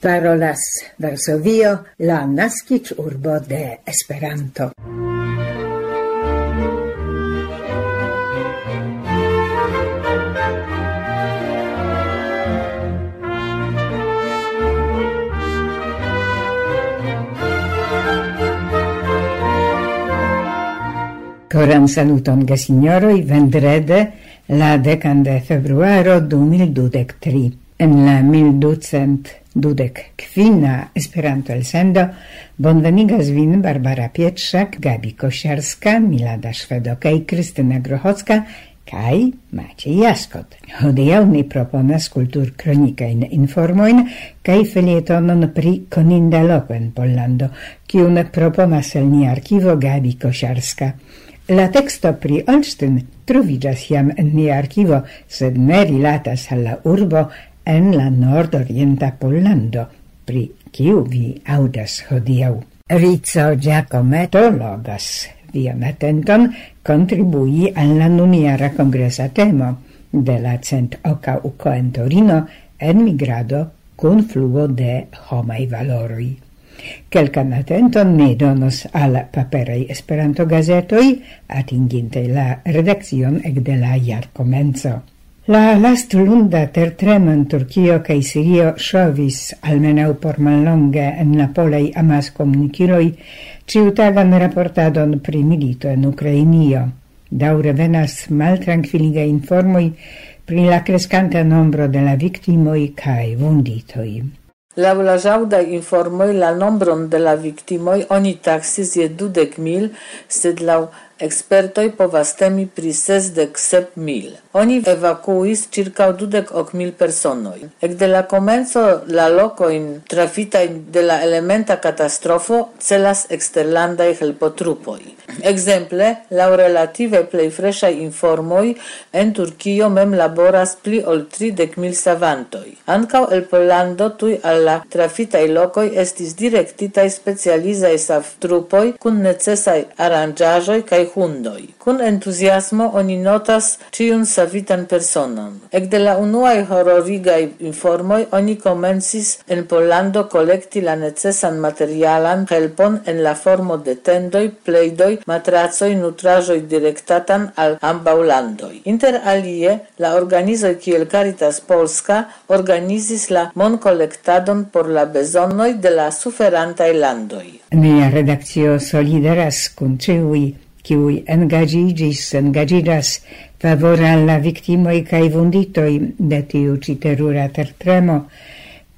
parolas Varsovio, la nascic urbo de Esperanto. Coran saluton gesinjoroj vendrede la dekan de februaro 2023 en la 1200 kvina Esperanto elsendo bonvenigas vin Barbara Pietrzak, Gabi Kosiarska, Milada Szwedoka i Krystyna Grochocka kaj Maciej Jaskot. Hodiaŭ ni proponas kultur kronikajn informojn kaj felietonon pri koninda loko en Pollando, kiun proponas el ni arkivo Gabi Kosiarska. La texto pri Olsztyn troviĝas jam en nia arkivo, sed ne rilatas al la urbo, en la nordorienta Pollando, pri kiu vi audas hodiau. Rizzo Giacometto logas vian atenton contribui al la nuniara congresa temo de la cent oca uco en Torino en migrado con fluo de homai valoroi. Quelcan atenton ni donos al paperei Esperanto gazetoi atinginte la redakcion ec de la jar comenzo. La lastulunda tertremo in Turchio kaj Sirio shovis almeneu por mallonge en la polaj amaskomunikiloj, ĉiutagan raportadon pri milito en Ucrainio. Daure venas mal tranquilliga informoi pri la crescante nombro de la victimoi cae vunditoi. La la jauda informoi la nombron de la victimoi oni taxis je dudek mil, sed laŭ Ekspertoj povas temi pri sesdek sep mil. Oni evakuis circa dudek ok mil personoj. Ekde la komenco la lokojn trafitaj de la elementa katastrofo celas eksterlandaj helpotrupoj. Ekzemple, laŭ relative plej freŝaj informoj en Turkio mem laboras pli ol 30 mil savantoj. Ankaŭ el Pollando tuj al la trafitaj lokoj estis direktitaj specializaj savtrupoj kun necesaj aranĝaĵoj kaj hundoi. Kun entuziasmo oni notas ciun savitan personon. de la unuae hororigai informoi oni comensis en Pollando collecti la necesan materialan helpon en la formo de tendoi, pleidoi, matrazoi, nutrajoi directatan al ambaulando. Inter alie la organizoi kiel Caritas Polska organizis la monkolektadon por la bezonnoi de la suferantai landoi. Nia redakcio solidaras kun kiuj engaĝiĝis, engaĝiĝas favore al la viktimoj kaj vunditoj de tiu ĉi terura tertremo,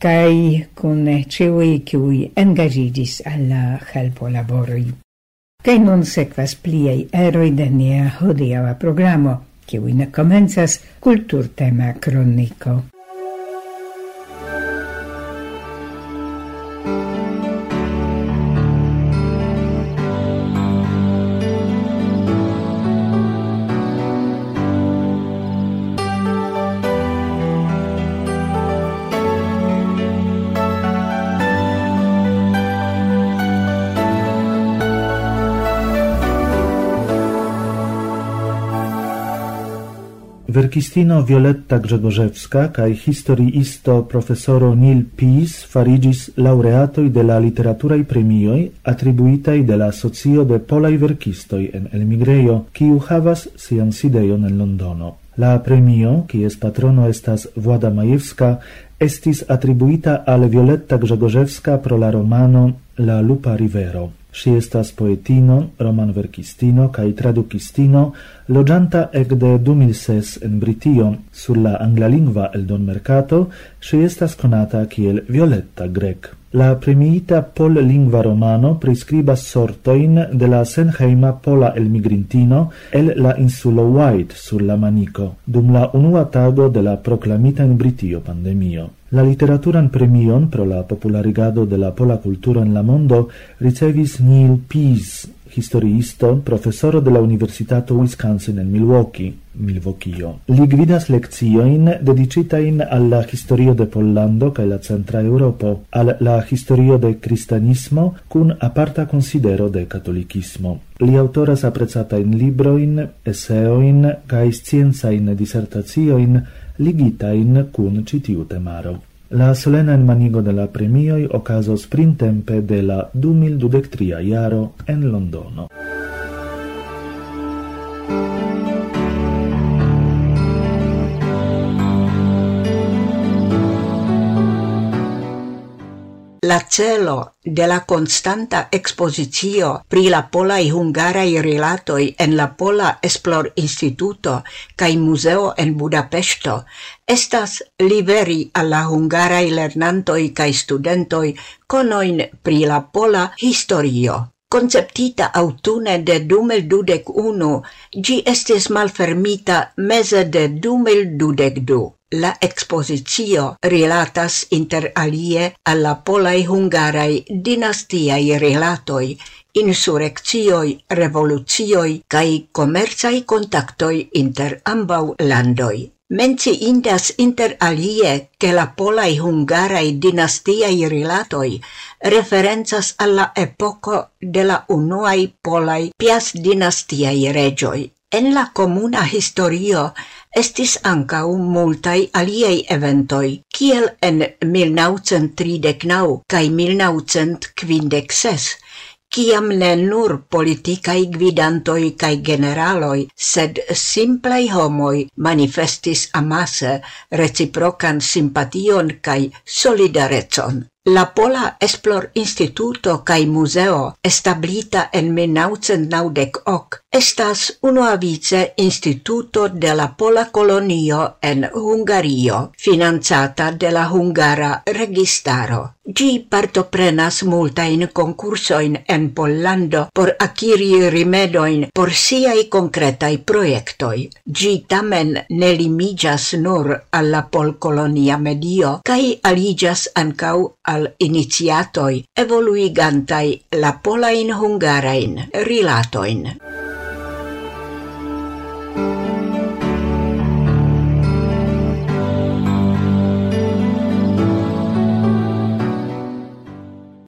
cae cun ciui kiui engagigis alla helpo laboroi. Kaj nun sekvas pliei eroi de nia hodiava programo, kiuj ne komencas kulturtema kroniko. Verkistino Violetta Grzegorzewska kaj historiisto profesoro Neil Pease farigis laureatoj de la literaturaj premioj atribuitaj de la Socio de Polaj Verkistoj en Elmigrejo, kiu havas sian sidejon en Londono. La premio, kies patrono estas Włada Majewska, estis atribuita al Violetta Grzegorzewska pro la romano La Lupa Rivero. Si estas poetino, romanverkistino kaj tradukistino, loĝanta ekde 2006 en Britio. Sur la anglalingva eldonmerkato si estas konata kiel Violetta Grek. La premiita pol-lingva romano prescribas sortoin de la senheima pola el migrintino el la insulo White sur la manico, dum la unua tago de la proclamita in Britio pandemio. La literaturan premion pro la popularigado de la pola cultura en la mondo ricevis Neil Pease, historiisto, profesoro de la Universitato Wisconsin en Milwaukee, Milwaukee. Li gvidas leccioin dedicitain alla historio de Pollando ca la centra Europo, al la historio de cristianismo cun aparta considero de catolicismo. Li autoras aprecatain libroin, esseoin, kaj sciencajn disertacioin ligita in cun citiu temaro. La solena enmanigo de la premioi okazos printempe de la 2023 iaro en Londono. La celo de la constanta expozicio pri la Pola Hungara i relatoi en la Pola Esplor Instituto kai museo en Budapesto estas liveri al la i lernantoj kaj studentoj konojn pri la pola historio. Conceptita autune de 2021, gi estis malfermita mese de 2022. La expositio rilatas inter alie alla polai hungarai dinastiai relatoi, insurreccioi, revolucioi cae commerciai contactoi inter ambau landoi. Menci indas inter alie che la polai hungarai dinastiai relatoi referenzas alla epoco de la unuai polai pias dinastiai regioi. En la comuna historio estis ancau multai aliei eventoi, kiel en 1939 cae 1956, kiam ne nur politicae gvidantoi cae generaloi, sed simplei homoi manifestis amase reciprocan simpation cae solidarecon. La Pola Esplor Instituto kai Museo, establita en 1998, estas unuavice instituto de la Pola Colonio en Hungario, finanzata de la Hungara Registaro. Gi partoprenas multain concursoin en Pollando por acquiri rimedoin por siai concretai proiectoi. Gi tamen ne limigas nur alla polcolonia medio, kai aligas ancau al iniziatoi evoluigantai la polain hungarain rilatoin.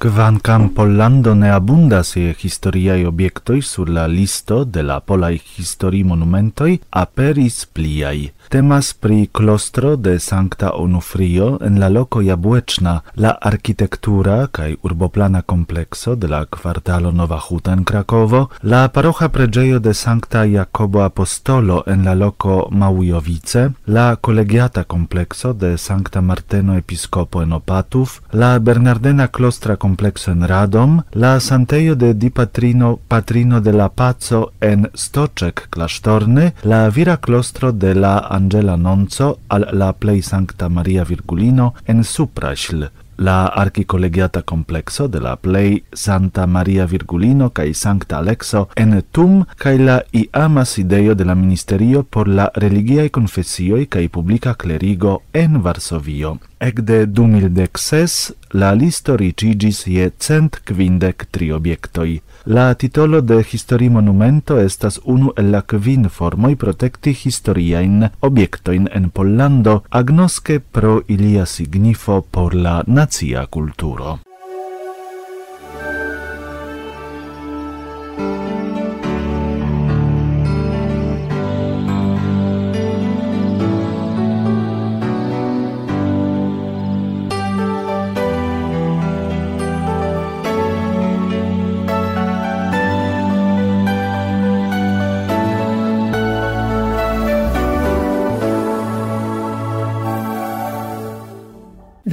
Kvankam Pollando ne abundas je historiaj objektoj sur la listo de la polaj histori-monumentoj, aperis pliaj. Temas pri klostro de Sankta Onufrio en la loko Jabłeczna, la arkitektura kaj urboplana komplekso de la kvartalo Nova Huta en Krakowo, la parocha preĝejo de Sankta Jakobo Apostolo en la loko Małujowice, la kolegiata komplekso de Sankta Marteno Episkopo en Opatów, la Bernardena klostra komplekso en radom la santejo de Di Patrino, patrino de la paco en Stoczek klasztorny, la vira klostro de la Angela Nonco al la Plei Sancta Maria Virgulino en Supraśl, la archicollegiata complexo de la plei Santa Maria Virgulino cae Sancta Alexo en Tum cae la iama sideio de la Ministerio por la religiae confessioi cae publica clerigo en Varsovio. Ecde du mildec ses, la listo ricigis je cent quindec tri obiectoi. La titolo de histori monumento estas unu el la kvin formoi protecti historiain obiectoin en Pollando, agnosce pro ilia signifo por la nazia culturo.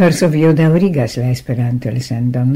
Varsovio daŭrigas la Esperanto-elsendon.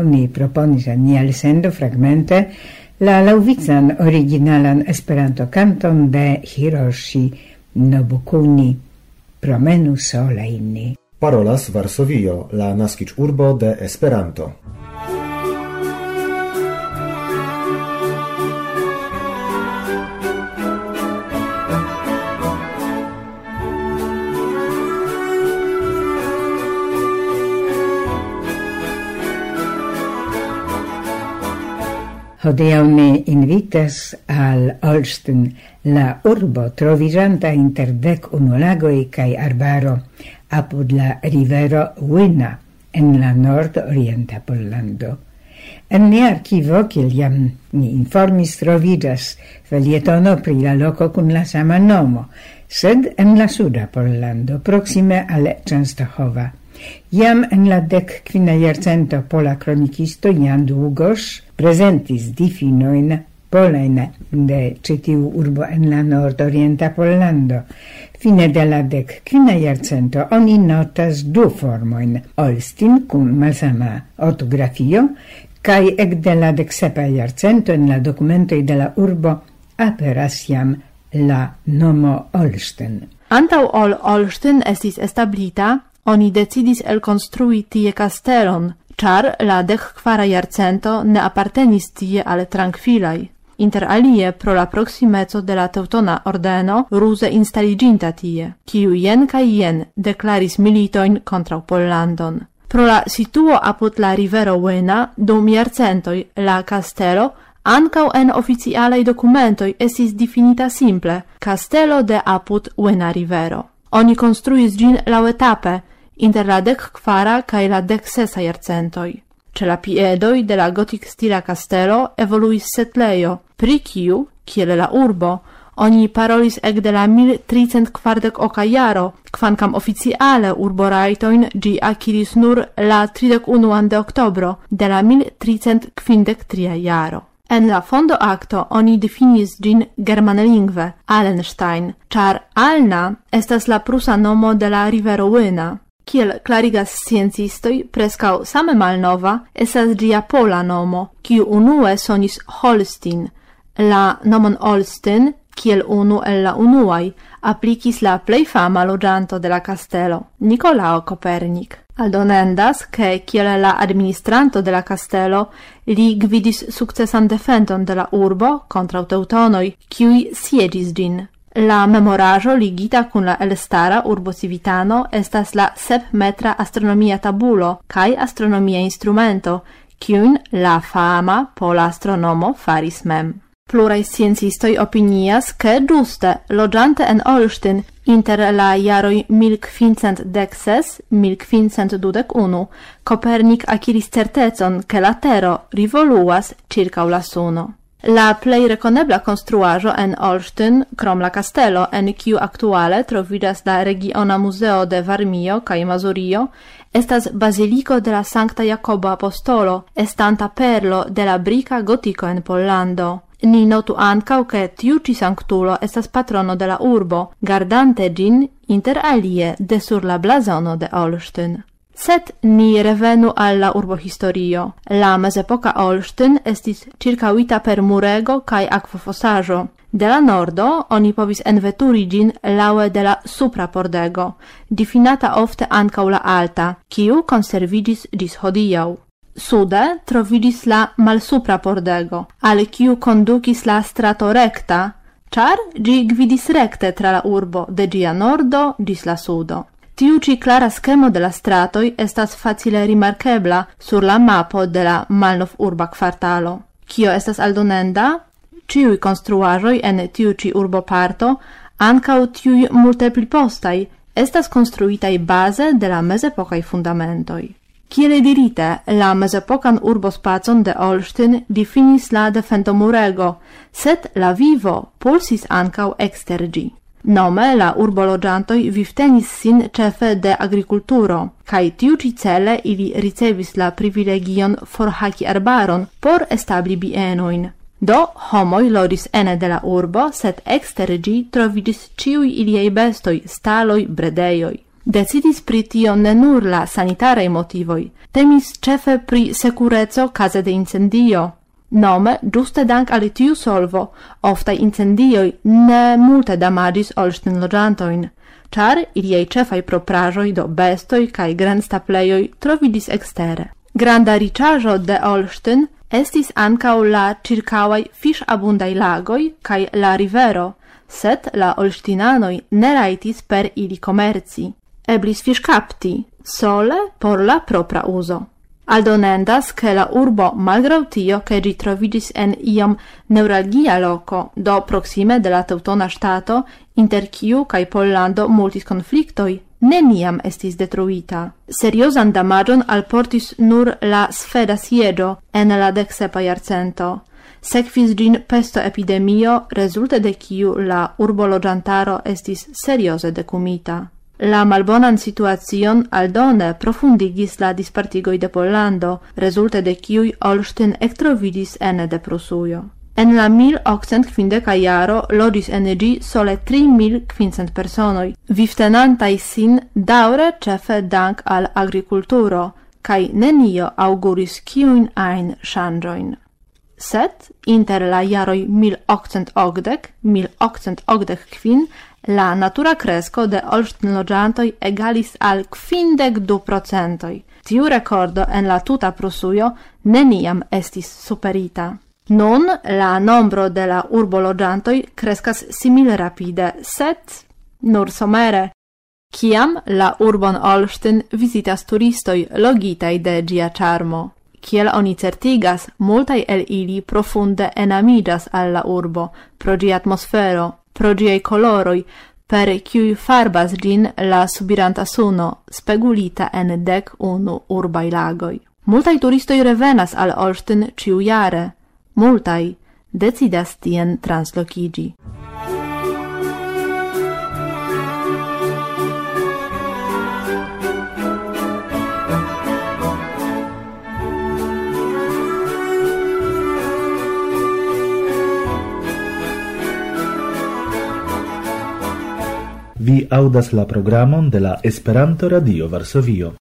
hodiaŭ ni proponis al ni elsendo fragmente la laŭvican originalan Esperanto-kanton de Hiroshi Nobukuni Promenu sola inni. Parolas Varsovio, la naskic urbo de Esperanto. Hodiaŭ ne invitas al Olsten la urbo troviĝanta inter dek unu lagoj kaj arbaro apud la rivero Wina en la nord-orienta Pollando. En nia archivo, kiel jam ni informis, troviĝas felietono pri la loko kun la sama nomo, sed en la suda Pollando, proksime al Częstochowa. Iam en la dec quina iercento pola cronicisto Jan Dugos presentis difinoin polain de citiu urbo en la nord-orienta Pollando. Fine de la dec quina iercento oni notas du formoin, Olstin cum malsama ortografio, cae ec de la dec sepa iercento en la documentoi de la urbo aperas iam la nomo Olsten. Antau ol Olsten estis establita Oni decidis elkonstrui tie castelon, char la dec quara jarcento ne appartenis tie al tranquilai. Inter alie pro la proximeco de la Teutona ordeno ruse instaliginta tie, kiu jen kaj jen declaris militoin contra Pollandon. Pro la situo apud la rivero Wena dum jarcentoj la castelo Ancau en oficialei documentoi esis definita simple Castello de apud Uena Rivero. Oni construis gin lauetape, inter la dec quara cae la dec sesa iercentoi. Ce la piedoi de la gotic stila castelo evoluis setleio, pri ciu, ciele la urbo, oni parolis ec de la mil tricent quardec oca iaro, quancam officiale urboraitoin gi aciris nur la 31 de octobro de la 1353 iaro. tria. En la fondo acto oni definis gin germanlingve Allenstein, char Alna estas la prusa nomo de la rivero Wena. Kiel clarigas sciencistoi, prescau same malnova estas gia pola nomo, kiu unue sonis Holstein, la nomon Holstein kiel unu el la unuai, aplikis la plei fama logianto de la castelo, Nicolao Kopernik. Aldonendas, che kiel la administranto de la castelo, li gvidis successan defendon de la urbo contra teutonoi, kiui siegis gin. La memorajo ligita kun la elstara urbo civitano estas la sep metra astronomia tabulo kai astronomia instrumento, kiun la fama pola astronomo faris mem. Plurai sciencistoi opinias che giuste logiante en Olsztyn inter la jaroi 1516-1521 Copernic akiris certezon che la tero rivoluas circa la suno. La plei reconebla construajo en Olsztyn, krom la castello, en kiu actuale trovidas la regiona museo de Varmio kaj Mazurio, estas Basilico de la Sancta Jacobo Apostolo, estanta perlo de la brica gotico en Pollando. Ni notu ancau che tiu ci sanctulo estas patrono de la urbo, gardante gin inter alie de sur la blazono de Olsztyn. Sed ni revenu alla urbo historio. La mezepoca Olsztyn estis circauita per murego cae aquafosajo. De la nordo oni povis enveturi gin laue de la supra pordego, difinata ofte ancau la alta, kiu conservigis dis hodiau sude trovidis la malsupra pordego, al kiu kondukis la strato recta, char gi gvidis recte tra la urbo de gia nordo dis la sudo. Tiu ci clara schemo de la stratoi estas facile rimarkebla sur la mapo de la malnov urba kvartalo. Kio estas aldonenda? Ciui construaroi en tiu ci urbo parto, ancau tiui multe pli postai, estas construitai base de la mesepocai fundamentoi. Kiel dirite, la mezepokan urbospacon de Olsztyn difinis la defendo murego, sed la vivo pulsis ancau extergi. Nome la urbologiantoi vivtenis sin cefe de agriculturo, kaj tiu cele ili ricevis la privilegion forhaki arbaron por establi bienoin. Do homoi lodis ene de la urbo, sed extergi trovidis ciui iliei bestoi, bestoj, staloj. Decidis pri tio ne nur la sanitarei motivoi, temis cefe pri securezo case de incendio. Nome, giuste dank ali tiu solvo, oftai incendioi ne multe damagis olsten logiantoin, char iliei cefai proprajoi do bestoi cae grand stapleioi trovidis extere. Granda ricajo de Olsztyn estis ancau la circauai fish abundai lagoi cae la rivero, set la olstinanoi ne raitis per ili comerci eblis fiscapti, sole por la propra uso. Aldonendas che la urbo malgrau tio che ritrovidis en iom neuralgia loco do proxime de la teutona stato inter kiu kaj Pollando multis conflictoi neniam estis detruita. Seriosan damagion alportis nur la sfeda siedo en la dexepa iarcento. Sekvis gin pesto epidemio, resulte de kiu la urbo loĝantaro estis serioze decumita. La malbonan situacion aldone profundigis la dispartigoi de Pollando, resulte de ciui Olsztyn ectrovidis ene de Prusujo. En la 1850 jaro lodis en gi sole 3500 personoi, viftenantai sin daure cefe dank al agriculturo, kai nenio auguris kiujn ein ŝanĝojn set inter la jaroj 1880-1885 kvin la natura kresko de olsztynloĝantoj egalis al kvindek du procentoj. Tiu rekordo en la tuta Prusujo neniam estis superita. Nun la nombro de la urboloĝantoj kreskas simile rapide, set nur somere, kiam la urbon Olsztyn vizitas turistoj logitaj de ĝia ĉarmo kiel oni certigas, multai el ili profunde enamidas al la urbo, pro ĝi atmosfero, pro giei coloroi, per cui farbas gin la subiranta suno, spegulita en dec unu urbai lagoi. Multai turistoi revenas al Olsztyn ĉiujare, Multai decidas tien translokigi. Vi audas la programon de la Esperanto-Radio Varsovio.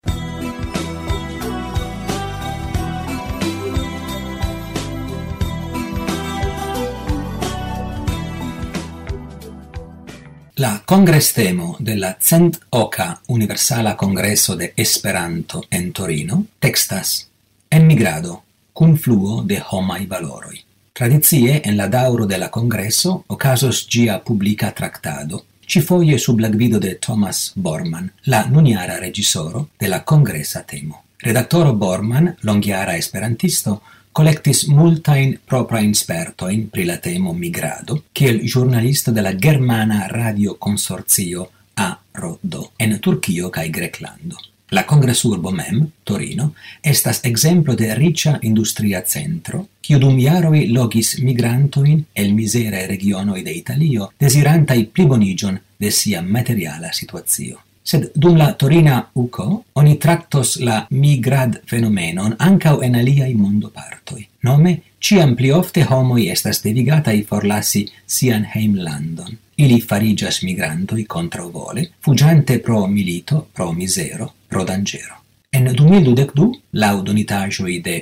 La congrestemo de la cent oca Universala Congreso de Esperanto en Torino textas Emigrado, cun fluo de homai valoroi. Tradizie en la dauro de la congreso ocasos gia publica tractado ci foie sub la guido de Thomas Borman, la nuniara regisoro de la congressa temo. Redattoro Borman, longiara esperantisto, collectis multain proprain spertoin pri la temo migrado, kiel giornalisto de la Germana Radio Consorzio a Roddo, en Turchio cae Greclando. La congresurbo mem, Torino, estas exemplo de riccia industria centro, kiu dum jaroi logis migrantoin el misere regionoi de Italio, desirantai plibonigion de sia materiala situazio. Sed dum la Torina UCO oni tractos la migrad fenomenon ancau en aliai mondopartoi. Nome, ciam pli ofte homoi estas devigatai forlasi sian heimlandon. Ili farigias migrantoi contrauvole, fugiante pro milito, pro misero, Rodanĝero. En 2012, laŭ donitaĵoj de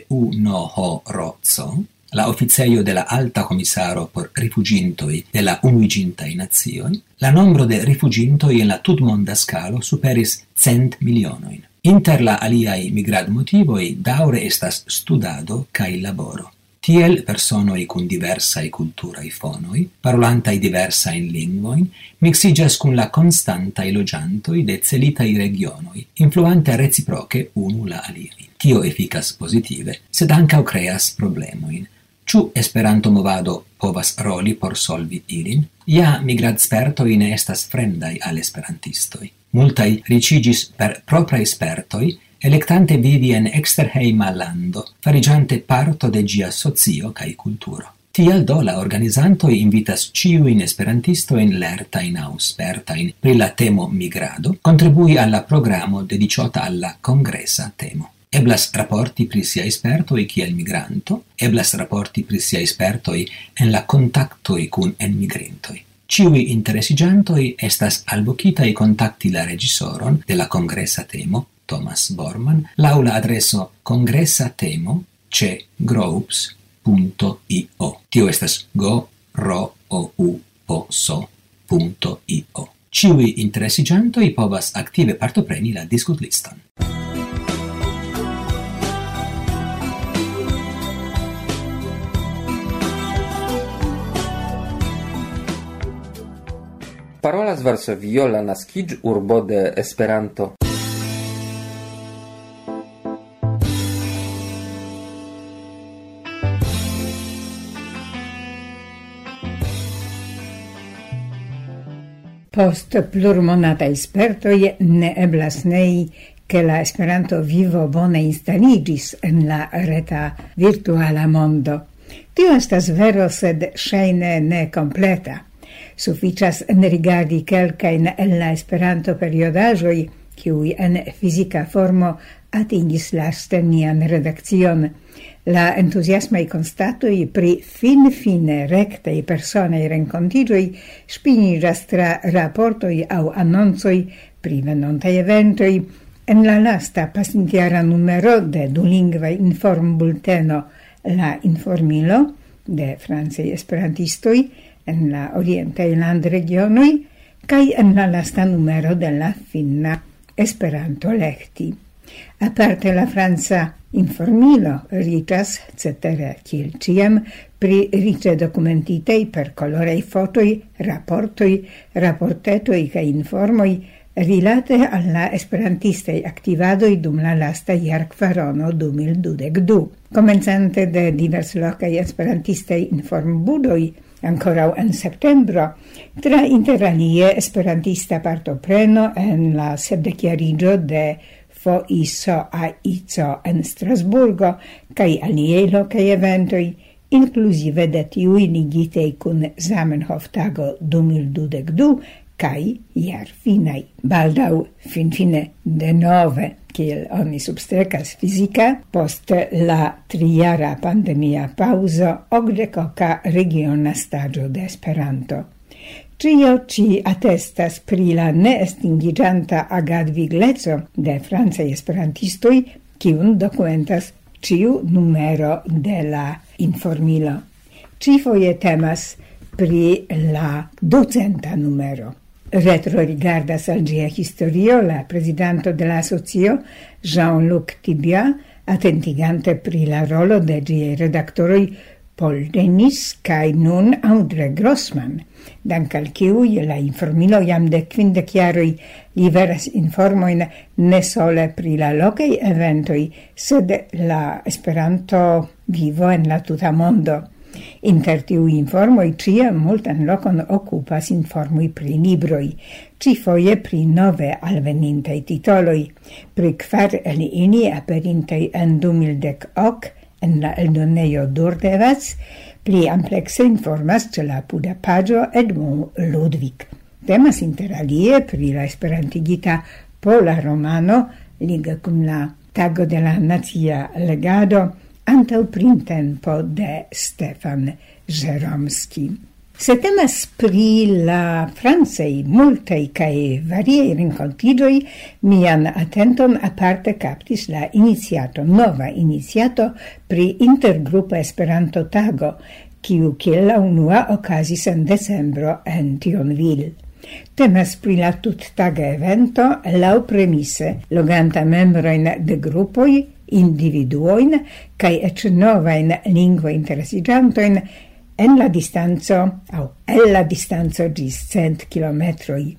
Rozzo, la officeio de la Alta commissaro por rifugintoi de la Unuiĝintaj Nacioj, la nombro de rifugintoi en la tutmonda scalo superis cent milionoin. Inter la aliai migrad motivoi daure estas studado cae laboro. Tiel personoi cun diversae culturae fonoi, parolantai diversain lingvoin, mixigas cun la constantai logiantoi de celitai regionoi, influante reciproce unu la aliri. Tio efficas positive, sed ancau creas problemoin. Ciu esperanto movado povas roli por solvi ilin? Ja migradspertoi ne estas fremdai al esperantistoi. Multai ricigis per propria espertoi electante vivi en exterheima lando, farigiante parto de gia socio cae culturo. Tial do la organizantoi invitas ciuin esperantistoin lertain au spertain pri la temo migrado, contribui alla programo dediciota alla congressa temo. Eblas rapporti pri sia espertoi kiel migranto, eblas rapporti pri sia espertoi en la contactoi cun enmigrintoi. Ciui interesigiantoi estas albocitai contacti la regisoron de la congressa temo Thomas Borman l'aula adreso congressa temo ĉe groups.io. Tio estas go ro o u o so punto io. Ciui interesigiantoi povas active partopreni la discutlistan. Parolas Varsovio la naskij urbo de Esperanto. Post plurmonata je ne eblas nei che la Esperanto vivo bone installigis en la reta virtuala mondo. Tio estas vero, sed ŝajne ne kompleta. en rigardi kelkajn en la Esperanto periodajoi, kiui en fizika formo atingis laste nian redakcion la entusiasmai constatoi pri fin-fine rectei personei rencontigioi spinigas tra raportoi au annonzoi pri venontai eventoi en la lasta pasintiara numero de dulingva inform bulteno la informilo de francei esperantistoi en la orientai land regionoi, kai en la lasta numero de la finna esperanto lecti. Aparte la franca informilo ricas, cetere kiel ciam, pri rice documentitei per colorei fotoi, raportoi, raportetoi ca informoi rilate alla esperantistei activadoi dum la lasta iar quarono 2022. Comenzante de divers locai esperantistei informbudoi, ancora en septembro, tra interalie esperantista partopreno en la sepdeciarigio de FOISOAICO en Strasburgo cae aliei lokaj eventoi, inclusive de tiui ligitei kun Zamenhof tago 2022 kai iar finai. Baldau fin fine de nove, kiel oni substrecas fisica, post la triara pandemia pauso, ogdecoca regiona stagio de Esperanto. Cio ci attestas pri la Agad Viglezzo de francaj esperantistoj, kiun documentas ciu numero de la informilo. Cifoje temas pri la docenta numero. Retro rigardas al gia historio la presidanto de la socio, Jean-Luc Tibia, attentigante pri la rolo de gia redaktoroi Paul Dennis kai nun Audre Grossman, dank al kiuj la informilo jam de kvindek jaroj liveras informojn ne sole pri la lokaj eventoi sed la Esperanto vivo en la tuta mondo. Inter tiuj informoi cia multan lokon okupas informoi pri libroj, ĉifoje pri nove alvenintei titoloi, pri kvar el ini aperintei en du mildek ok, En la eldonejo Dordevas pli amplekse informas ĉe la apuda paĝo Edmond Ludwig. Temas interalie pri la esperantigita pola romano liga cum la tago de la nacia legado antau printempo de Stefan Żeromski. Se temas pri la francei multei cae variei rincontigioi, mian attenton aparte captis la iniziato, nova iniziato pri intergrupa Esperanto Tago, kiu kiel la unua ocasis en decembro en Tionville. Temas pri la tuttaga evento lau premise, loganta membroin de gruppoi, individuoin, cae ec novain lingua interesigiantoin, en la distanzo au el la distanzo gis cent kilometroi.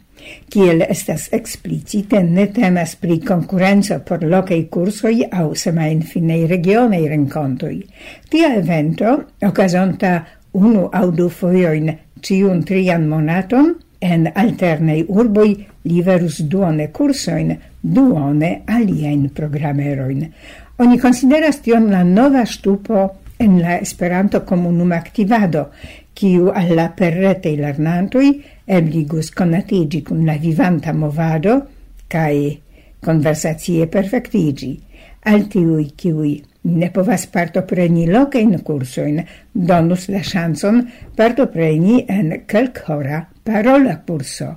Kiel estas explicite ne temas pri konkurenco por locei cursoi au semain finei regionei renkontoj. Tia evento, okazonta unu au du foioin ciun trian monaton, en alternei urboi liverus duone cursoin, duone alien programeroin. Oni consideras tion la nova stupo en la Esperanto comunum activado, kiu al la lernantui ebligus conatigi cun la vivanta movado kaj konversacie perfectigi, Al tiuj, ne povas partopreni loca in cursoin, donus la chanson partopreni en kelkhora parola curso.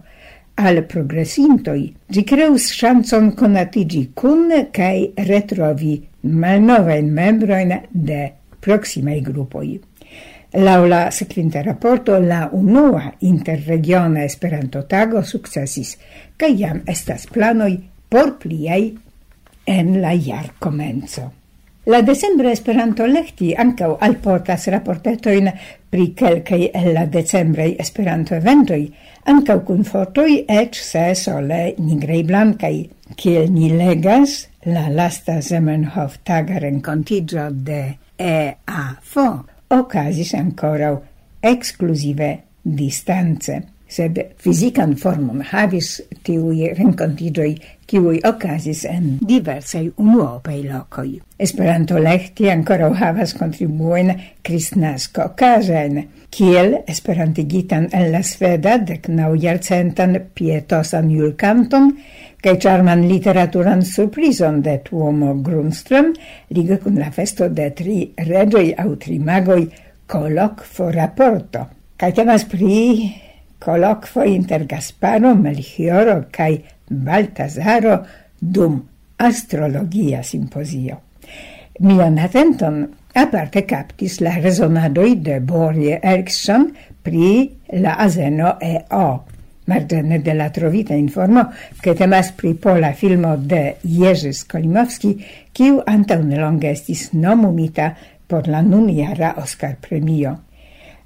Al progressintoi, gi creus chanson conatigi cun cae retrovi malnovain membroin de proximae grupoi. Laula la rapporto, la unua interregiona Esperanto-tago sukcesis kaj jam estas planoi por pliei en la jarkomenco. La decembre Esperanto lekti ankaŭ alportas rapportetoin pri kelkaj el la decembre Esperanto eventoi, ankaŭ cun fotoi ec se sole nigrei blancai, kiel ni legas la lasta Zamenhof taga rencontigio de e AFO ocasis ancora exclusive distanze sed fisican formon havis tiui rencontigioi kiui ocasis en diversei unuopei locoi. Esperanto lehti ancora havas contribuen cristnasco ocasen, kiel esperantigitan en la sveda dec nau jarcentan pietosan julcanton, kaj charman literaturan surprison de Tuomo Grunström liga kun la festo de tri reĝoj au tri magoj kolokvo raporto. Kaj temas pri kolokvo inter Gasparo, Melchioro kaj Baltazaro dum astrologia simposio. Mian atenton aparte captis la resonadoi de Borje Erikson pri la azeno e o Margene della Trovita informo che temas pri pola filmo de Jerzy Skolimowski, kiu antaŭ longa estis nomumita por la nun jara Oscar premio.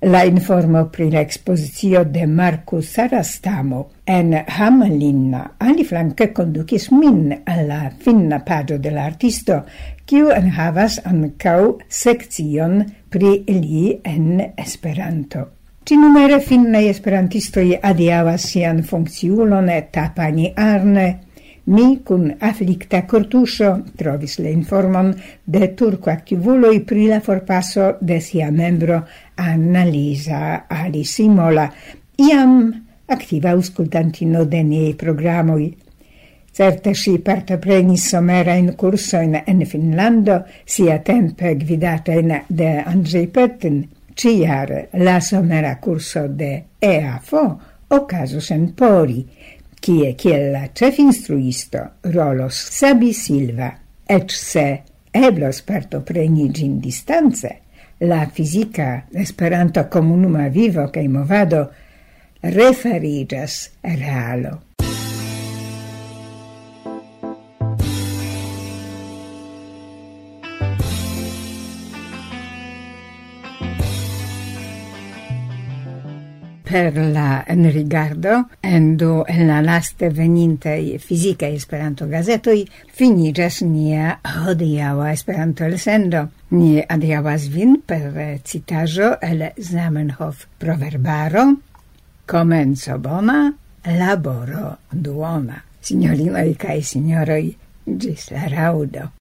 La informo pri la expozicio de Marcus Sarastamo en Hamelinna aliflanke kondukis min alla finna pagio de la artisto, havas enhavas ankaŭ sekcion pri li en Esperanto. Ti numere finne esperantistoi adiavas sian funkciulon tapani arne. Mi, cun afflicta cortuscio, trovis le informon de turco activuloi pri la forpasso de sia membro Anna Lisa Alisimola, iam activa auscultantino de niei programoi. Certe si partoprenis somera in curso in, Finlando, sia tempe gvidata in de Andrzej Petten, Ciare la somera curso de EAFO ocasus en Pori, kie kiel la cef instruisto rolos Sabi Silva, ec se eblos partopreni gin distanze, la fisica esperanto comunuma vivo cae movado referigas realo. per la enrigardo en do en la laste veninte fisica Esperanto-gazetoj finigas nia hodiaŭa Esperanto-elsendo. Ni adiaŭas vin per citajo el Zamenhof proverbaro Comenzo bona, laboro duona. Signorinoj kaj signoroj ĝis la raŭdo.